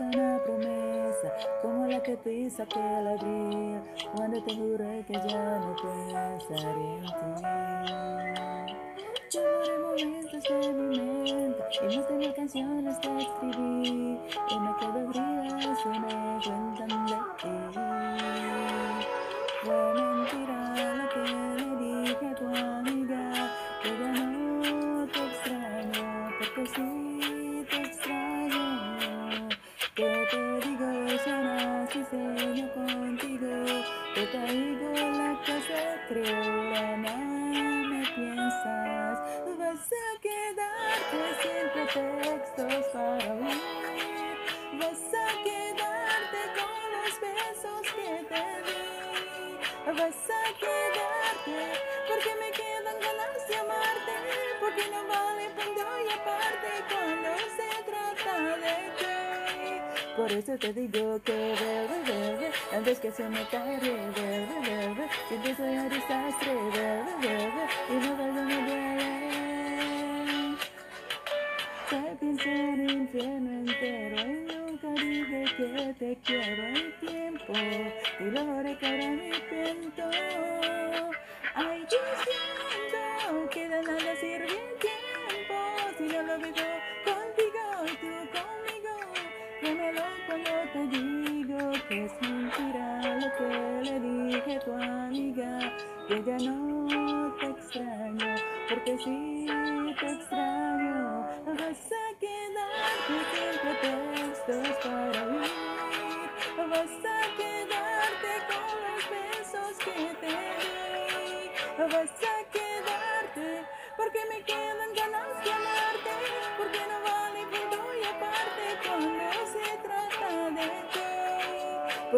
una promesa como la que te hizo aquel abril cuando te juré que ya no pensaré en ti. Lloré momentos de mi mente y no tenía canciones que escribir y me quedo fría si me cuentan de ti. Fue mentira lo que le dije a tu amiga que ya no te extraño porque sí si sueño contigo, te digo la se creó, nada me piensas, vas a quedarte sin pretextos para huir, vas a quedarte con los besos que te di, vas a quedarte Por eso te digo que bebe, bebe, antes que se me caiga, bebe, bebe, si te soy un desastre, bebe, bebe, y no ves me duele. Te pienso en el infierno entero y nunca dije que te quiero el tiempo, y lo haré que ahora me arrepiento. Ay, yo siento que de nada sirve el tiempo si no lo vivo es mentira lo que le dije a tu amiga, que ya no te extraño, porque sí te extraño. Vas a quedarte sin pretextos para huir, vas a quedarte con los besos que te di,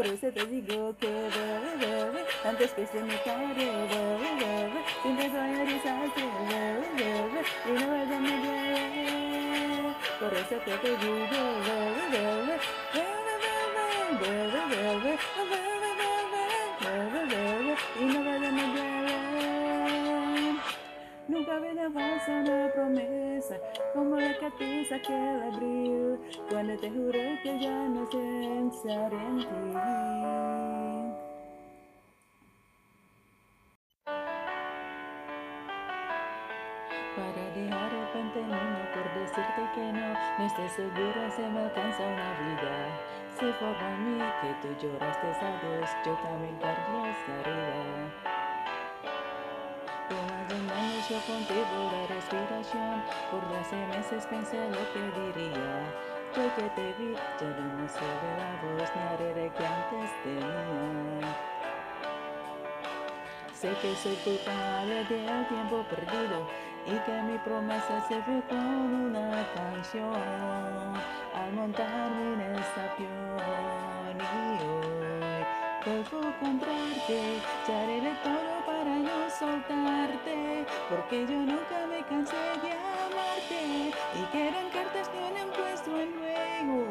Por eso te digo que bebe, bebe, antes que se me caiga, bebe, bebe, siempre soy bebe, bebe, y no vaya me duele. Por eso que te digo, bebe, bebe, bebe, bebe, bebe, bebe, bebe, bebe, bebe, y no vaya me duele. Nunca me falsa una promesa como la que te hizo aquel abril cuando te juré que ya no pensaré en ti. Para de arrepentirme por decirte que no, no estoy segura si me alcanza una vida. Si fue por mí que tú lloraste a Dios, yo también cargué esta herida. De yo contigo la respiración, por doce meses pensé lo que diría. Yo que te vi, ya no sé de la voz ni haré que antes tenía. Sé que soy culpable del tiempo perdido y que mi promesa se fue con una canción al montarme en esta avión y hoy vuelvo a encontrarte, ya haré de todo para no soltarte, porque yo nunca me cansé de amarte y que eran cartas que no han puesto en juego.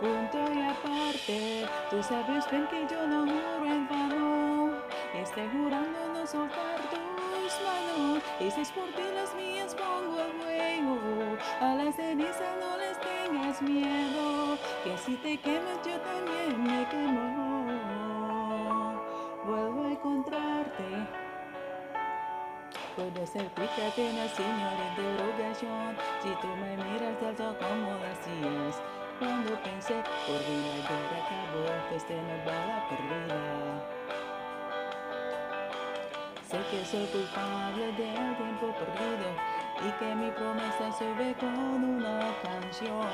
Punto y aparte, tú sabes bien que yo no juro en vano, estoy jurando no soltar tus manos, y si es por ti las mías pongo a juego, a las cenizas no les tengas miedo, que si te quemas yo también me quemo. Vuelvo a encontrarte. Puede ser una señora interrogación Si tú me miras de alto como hacías Cuando pensé por la guerra acabó Desde no bala perdida Sé que soy culpable del tiempo perdido Y que mi promesa se ve con una canción.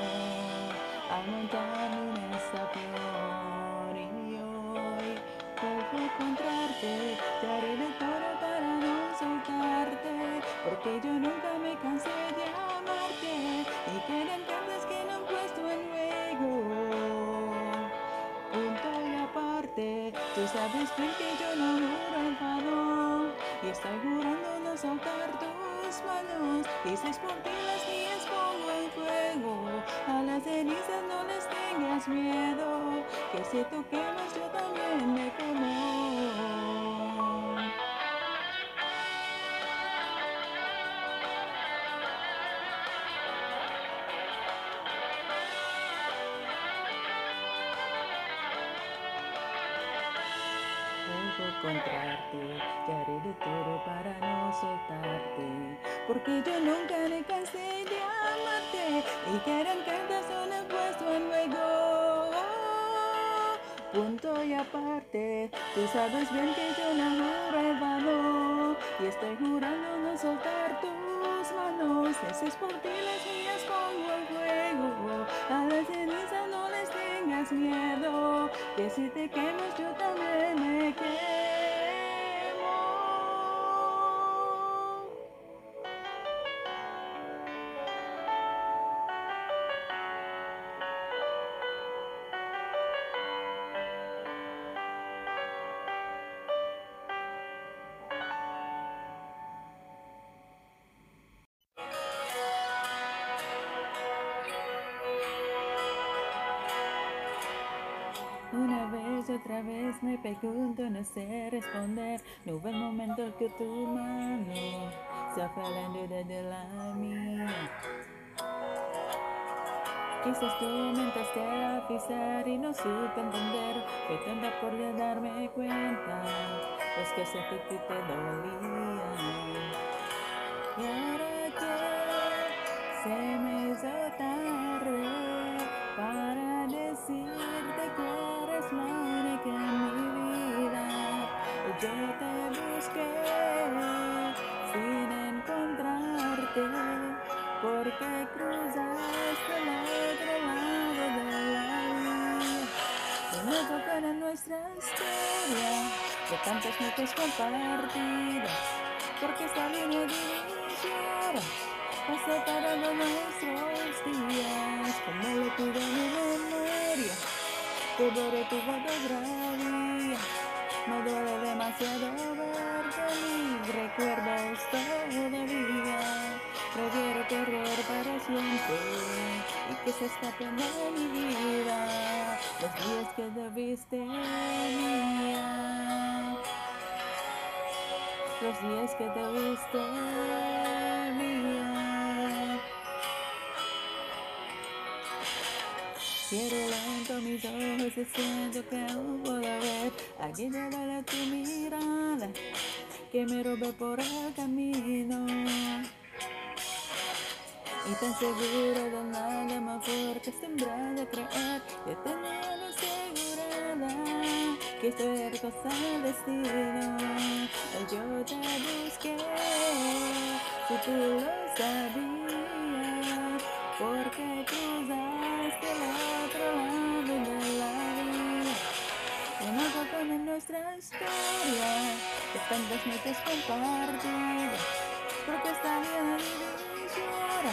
Al montarme en encontrarte Te haré de todo para no soltarte Porque yo nunca me cansé de amarte Y que eran cartas que no han puesto en juego. Punto y aparte Tú sabes bien que yo no juro enfado Y estoy jurando no soltar tus manos Y si es por ti las a las cenizas no les tengas miedo, que si tú quemas yo también me como. Contra amarte, haré de todo para no soltarte, porque yo nunca me cansé de amarte y que eran cartas una puesto en juego. Punto y aparte, tú sabes bien que yo no el valor y estoy jurando no soltar tus manos, es por ti las mías pongo el fuego. a las cenizas no les tengas miedo, que si te quemas yo también me quedo. No sé responder. No hubo el momento que tu mano se fue la duda de la mía. Quizás tú me entraste a pisar y no supe entender. Fue tanta por darme cuenta, pues que que te dolía. Tantas noches compartidas, porque esta línea división va separando nuestros días, como le pido a mi memoria, borré tu fotografía, me duele demasiado verte mis recuerdos todavía, prefiero correr para siempre y que se escapen de mi vida los días que debiste mía, los días que debiste mía. Cierro lento mis ojos y siento que aún puedo ver te duele tu mirada que me robé por el camino Y tan seguro de nada más fuerte acostumbrada a creer que tenía asegurada que cosa del destino Yo te busqué si tú lo sabías porque cruzaste el otro lado de la vida. Y no con nuestra historia, de tantas noches compartidas, porque esta vida división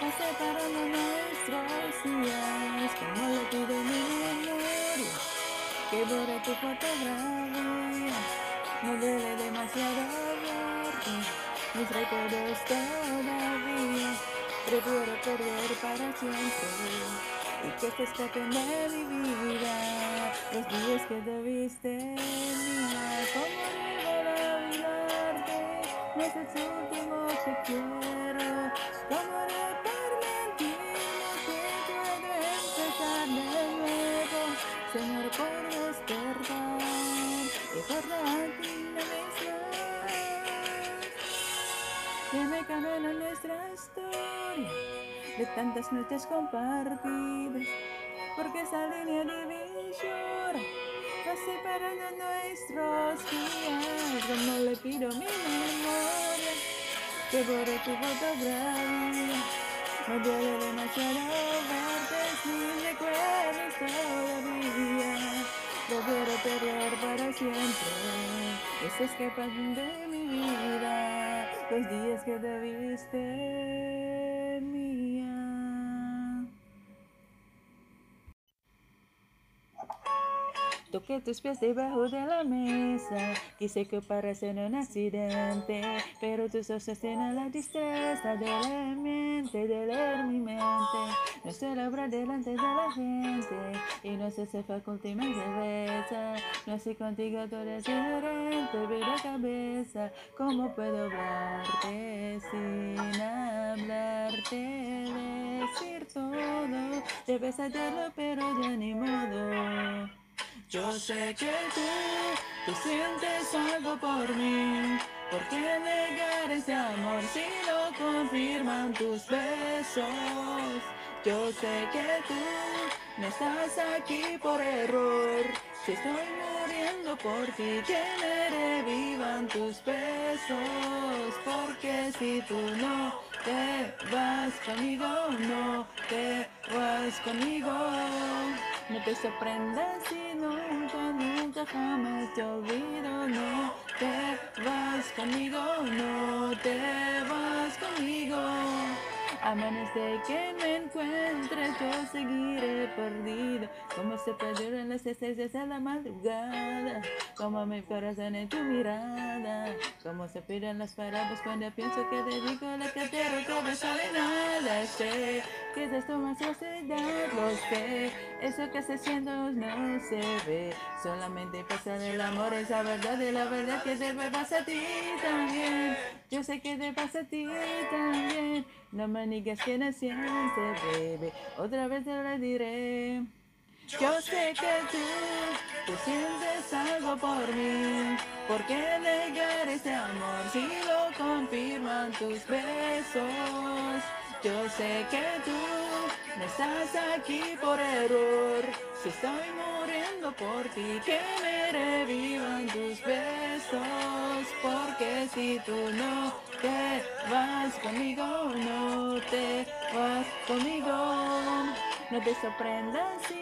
va separando nuestros días, como le pide mi memoria, que borre tu fotografía, no duele demasiado verte, mis recuerdos todavía. Prefiero perder para siempre y que se escapen de mi vida los días que debiste mía. ¿Cómo a olvidarte? No es el último que quiero. ¿Cómo de tantas noches compartidas, porque esa línea división va separando nuestros días. Yo no le pido mi memoria, que borre tu fotografía. Me duele demasiado verte sin recuerdos todavía. Prefiero perder para siempre, y se escapan de mi vida los días que debiste Toqué tus pies debajo de la mesa, quise que pareciera un accidente, pero tus ojos tienen la destreza de la mente, de leer mi mente. No celebra delante de la gente, y no sé si fue última cerveza, no sé contigo todo es diferente, pero cabeza, ¿cómo puedo hablarte sin hablarte? Decir todo, debes hallarlo, pero ya ni modo. Yo sé que tú, tú sientes algo por mí. ¿Por qué negar ese amor si lo confirman tus besos? Yo sé que tú no estás aquí por error. Si estoy muriendo por ti, que me revivan tus besos. Porque si tú no te vas conmigo, no te vas conmigo. No te sorprendas si nunca, nunca jamás te olvido, no te vas conmigo, no te vas conmigo. A menos de que me encuentres, yo seguiré perdido. Como se perdieron las estrellas a la madrugada. Como mi corazón en tu mirada. Como se pierden las palabras cuando pienso que dedico la cartera no sale nada. Sé que es esto más sociedad, lo sé. Eso que estás haciendo no se ve. Solamente pasa el amor, esa verdad y la verdad que te pasa a ti también. Yo sé que te pasa a ti también. No me digas que no sientes, bebé. Otra vez te lo diré. Yo sé que tú, tú sientes algo por mí. ¿Por qué negar ese amor si lo confirman tus besos? Yo sé que tú no estás aquí por error. Si estoy muriendo por ti, que me revivan tus besos. Porque si tú no te vas conmigo, no te vas conmigo. No te sorprendas si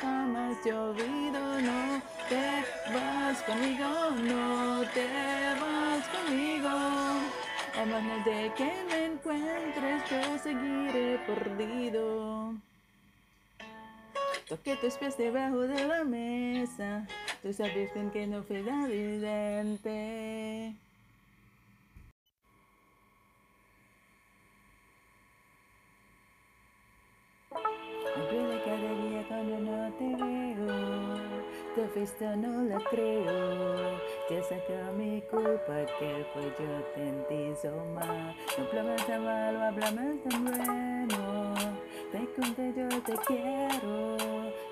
jamás te olvido. No te vas conmigo, no te vas conmigo. A menos de que me encuentres, yo seguiré perdido. Toqué tus pies debajo de la mesa. Tú sabes bien que no fue evidente. Tu fiesta no la creo. Ya saca mi culpa que fue yo te hizo mal. No hablamos tan malo, hablamos tan bueno. Te conté yo te quiero.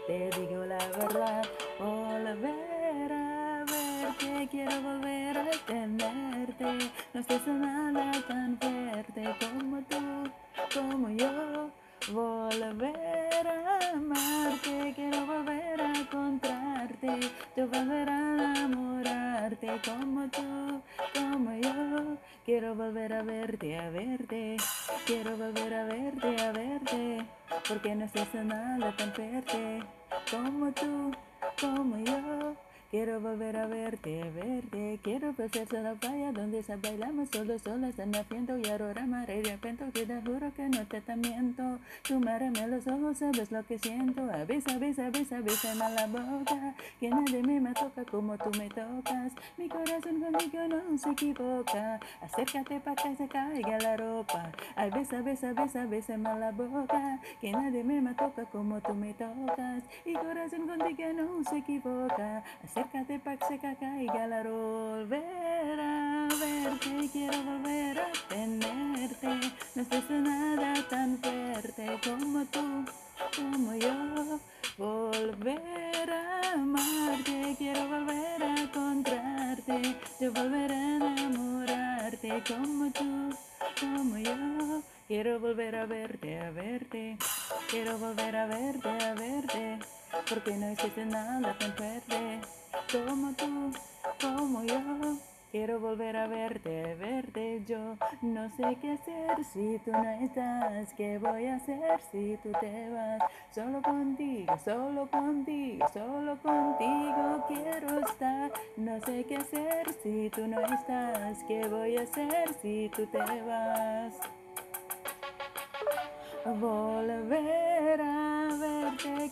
Te digo la verdad. Volver a verte. Quiero volver a tenerte. No estés nada tan fuerte como tú, como yo. Volver a amarte, quiero volver a encontrarte, yo volver a enamorarte como tú, como yo. Quiero volver a verte, a verte, quiero volver a verte, a verte, porque no estás nada tan fuerte como tú, como yo. Quiero volver a verte, verte. Quiero pasarse a la playa donde se bailamos solo, solas en el viento. Y ahora me arrepiento que te juro que no te, te miento. Tú márame los ojos, sabes lo que siento. Avisa, avisa, avisa, avisa en la boca. Que nadie me toca como tú me tocas. Mi corazón contigo no se equivoca. Acércate para que se caiga la ropa. Besa, besa, besa, besa en la boca. Que nadie me toca como tú me tocas. Mi corazón contigo no se equivoca acércate pa' que se volver a verte, quiero volver a tenerte, no estés nada tan fuerte como tú, como yo, volver a amarte, quiero volver a encontrarte, yo volver a enamorarte como tú, como yo. Quiero volver a verte, a verte. Quiero volver a verte, a verte. Porque no existe nada tan fuerte como tú, como yo. Quiero volver a verte, verte yo. No sé qué hacer si tú no estás. ¿Qué voy a hacer si tú te vas? Solo contigo, solo contigo, solo contigo quiero estar. No sé qué hacer si tú no estás. ¿Qué voy a hacer si tú te vas? Volver a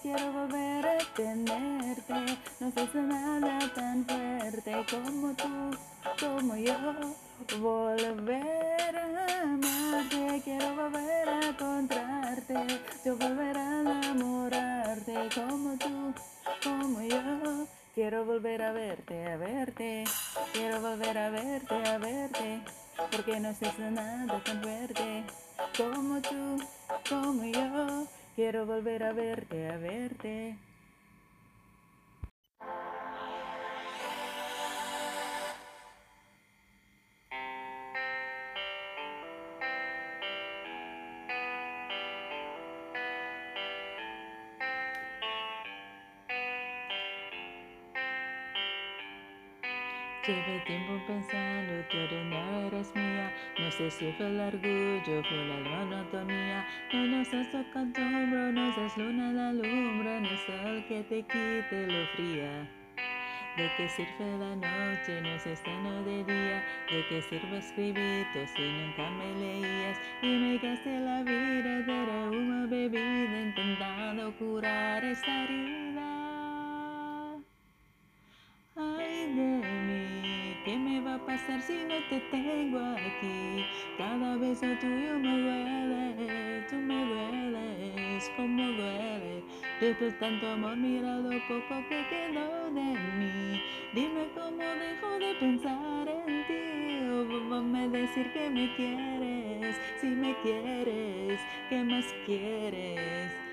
quiero volver a tenerte. No sé nada tan fuerte como tú, como yo. Volver a amarte, quiero volver a encontrarte. Yo volver a enamorarte como tú, como yo. Quiero volver a verte, a verte. Quiero volver a verte, a verte. Porque no sé nada tan fuerte como tú, como yo. Quiero volver a verte, a verte. Fue el orgullo, fue la monotonía. No nos acostumbro, no es luna la lumbre, no es el que te quite lo fría. ¿De qué sirve la noche? No es estano de día. ¿De qué sirve escribir si nunca me leías? Y me gasté la vida de una bebida intentando curar esta herida. Ay de ¿qué me va a pasar si no te tengo aquí? Cada beso tuyo me duele, tú me dueles, como duele. Después tanto amor, mira lo poco que quedó de mí. Dime cómo dejo de pensar en ti. O me decir que me quieres, si me quieres, ¿qué más quieres?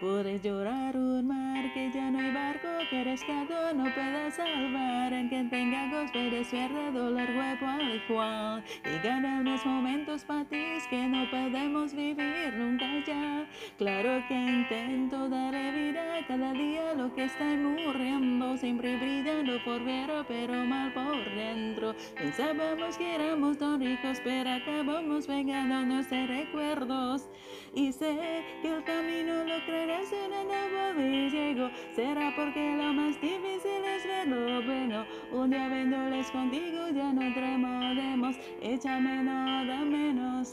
Puedes llorar un mar que ya no hay barco que rescató no pueda salvar en quien tenga gozo de suerte dolor huevo al igual y gana unos momentos para ti que no podemos vivir nunca ya. Claro que intento darle vida cada día lo que está muriendo siempre brillando por fuera pero mal por dentro. Pensábamos que éramos tan ricos pero acabamos pegándonos de recuerdos. Y sé que el camino lo el nuevo llego será porque lo más difícil es ver lo bueno. Un día vendoles contigo ya no tremodemos. Échame nada menos.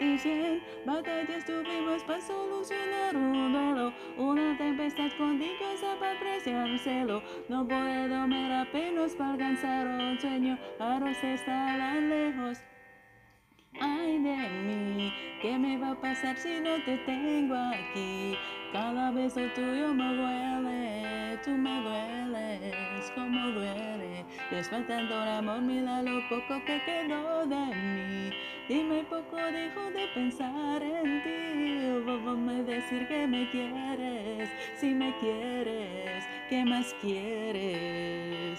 Y cien batallas tuvimos para solucionar un duelo. Una tempestad contigo para apreciar el cielo No puedo ver apenas para alcanzar un sueño. Aros estaban lejos. Ay de mí, ¿qué me va a pasar si no te tengo aquí? Cada beso tuyo me duele, tú me dueles, como duele. Después tanto amor, mira lo poco que quedó de mí. Dime poco dejo de pensar en ti. me decir que me quieres, si me quieres, ¿qué más quieres?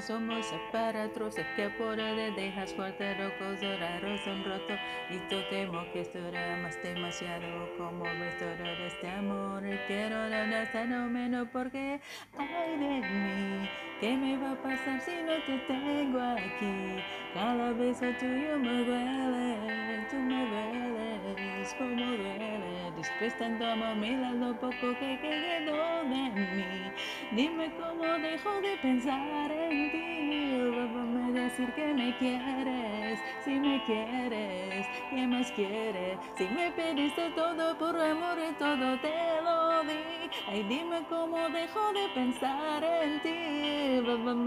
Somos aparatos, que por él dejas locos raros son roto y tú temo que esto era más demasiado como restaurar este amor. Quiero la no menos porque ay de mí. ¿qué me va a pasar si no te tengo aquí? cada beso tuyo me duele tú me dueles como duele. Después tanto amor mira lo poco que quedó de mí. Dime cómo dejo de pensar en ti a decir que me quieres si me quieres ¿qué más quieres? si me pediste todo por amor y todo te lo di ay dime cómo dejo de pensar en ti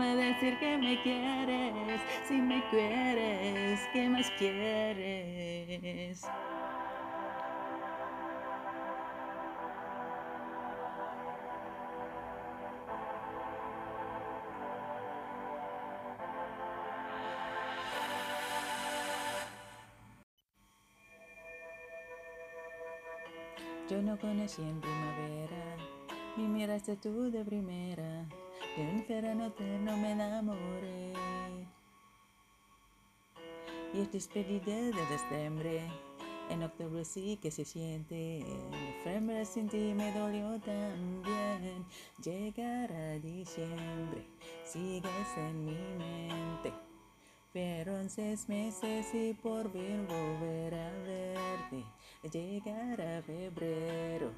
a decir que me quieres si me quieres ¿qué más quieres? Yo no conocí en primavera, mi miraste tú de primera, de un verano eterno me enamoré. Y es despedida de diciembre, en octubre sí que se siente, en sin ti me dolió también. Llegar a diciembre, sigues en mi mente. Pero en seis meses y por fin volver a verte llegar a febrero,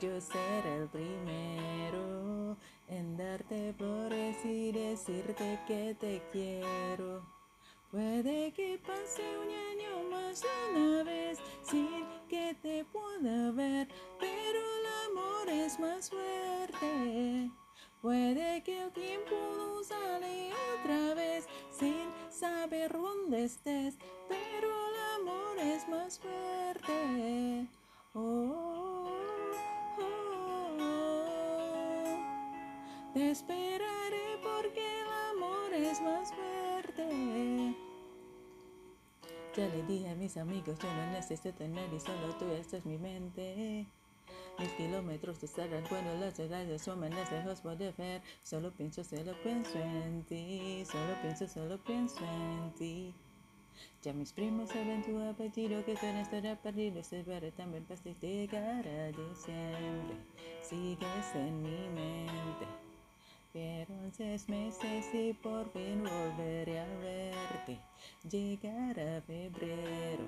yo seré el primero en darte por y decirte que te quiero. Puede que pase un año más una vez sin que te pueda ver, pero el amor es más fuerte. Puede que el tiempo no sale otra vez sin saber dónde estés, pero el amor es más fuerte. Oh, oh, oh. Te esperaré porque el amor es más fuerte. Ya le dije a mis amigos, yo no necesito nadie, solo tú, esta es mi mente. Mis kilómetros de estarán cuando las edades suman las lejos de ver. Solo pienso, solo pienso en ti. Solo pienso, solo pienso en ti. Ya mis primos saben tu apellido, que tú estará perdido. Se veré también para llegar a diciembre. Sigues en mi mente. Pasaron seis meses y por fin volveré a verte. Llegará febrero,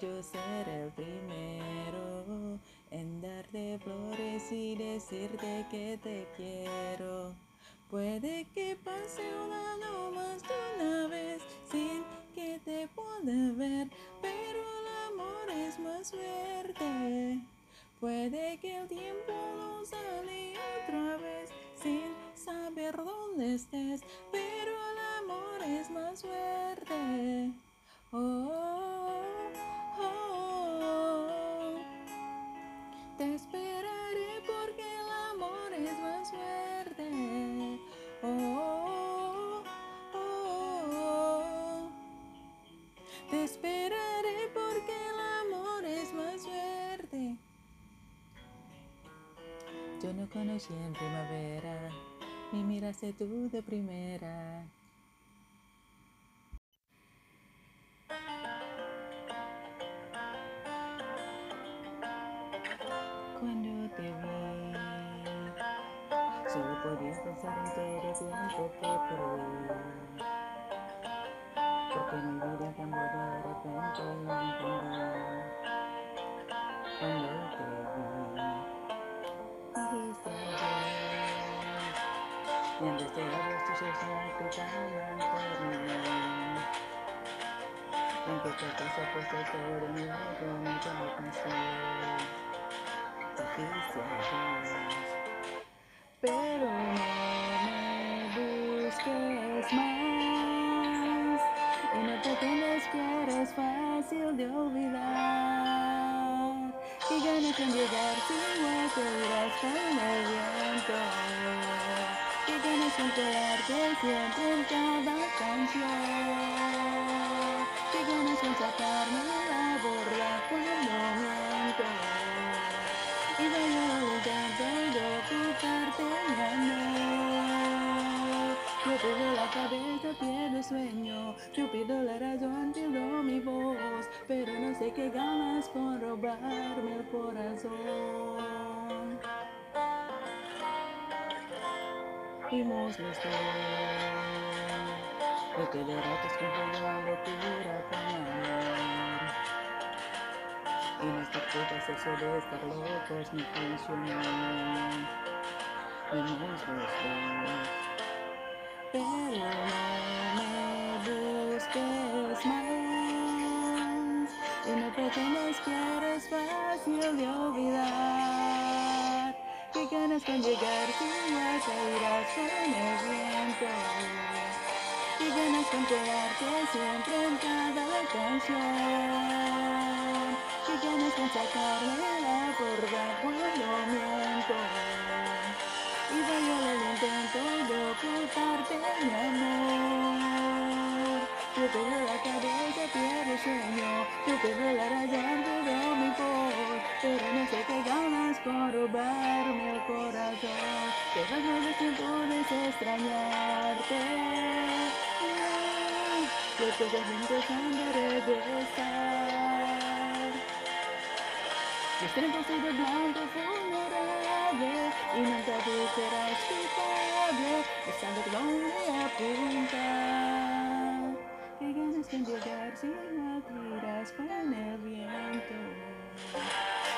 yo seré el primero en darte flores y decirte que te quiero. Puede que pase un año más de una vez sin que te pueda ver, pero el amor es más fuerte. Puede que el tiempo no sale otra vez sin saber dónde estés, pero el amor es más fuerte. Oh, Te esperaré porque el amor es más fuerte. Oh, oh, oh. Te esperaré porque el amor es más fuerte. Yo no conocí en primavera, me miraste tú de primera. Y antes de adiós tus mí. Aunque te has puesto todo en luego, nunca cansé. Dijiste adiós. Pero no me busques más y no pretendas que eres fácil de olvidar. Que ganas con llegar sin hueco irás con el viento. Que ganas con quedarte siempre en cada canción. Que ganas con sacarme la borra cuando miento. Y voy a intento de ocultarte mi amor. Yo pierdo la cabeza, pierdo sueño. Yo pierdo la razón, pierdo mi voz. Pero no sé qué ganas con robarme el corazón. Fuimos los dos. Lo que de ratos confundió la locura con amor. Y nuestra puta sexo de estar locos no funcionó. Fuimos los. Pero no me busques más. Y no pretendas que eres fácil de olvidar. Que ganas con llegar sin ya caerás con el viento. Que ganas con quedarte siempre en cada canción. Que ganas con sacarme la borda cuando miento. Y vaya el intento de ocultarte mi amor. Yo pierdo la cabeza, el sueño. Pierdo la razón, pierdo mi voz. Pero no sé qué ganas con robarme el corazón. Que ganas sin puedes extrañarte. Yo te estoy empezando a regresar. Mis tiempos de blanco vulnerable y nunca tú serás culpable estando donde apuntar. Si no tiras con el viento.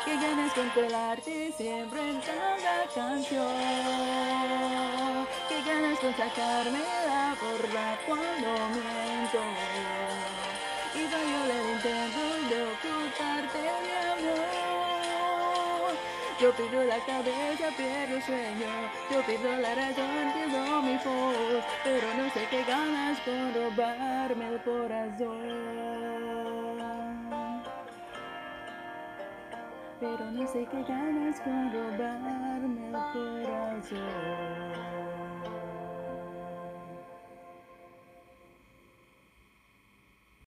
Que ganas siempre en cada canción. Que ganas con sacarme la borra cuando miento. Y fallo el intento Yo pierdo la cabeza, pierdo el sueño. Yo pierdo la razón, pierdo mi voz. Pero no sé qué ganas con robarme el corazón. Pero no sé qué ganas con robarme el corazón.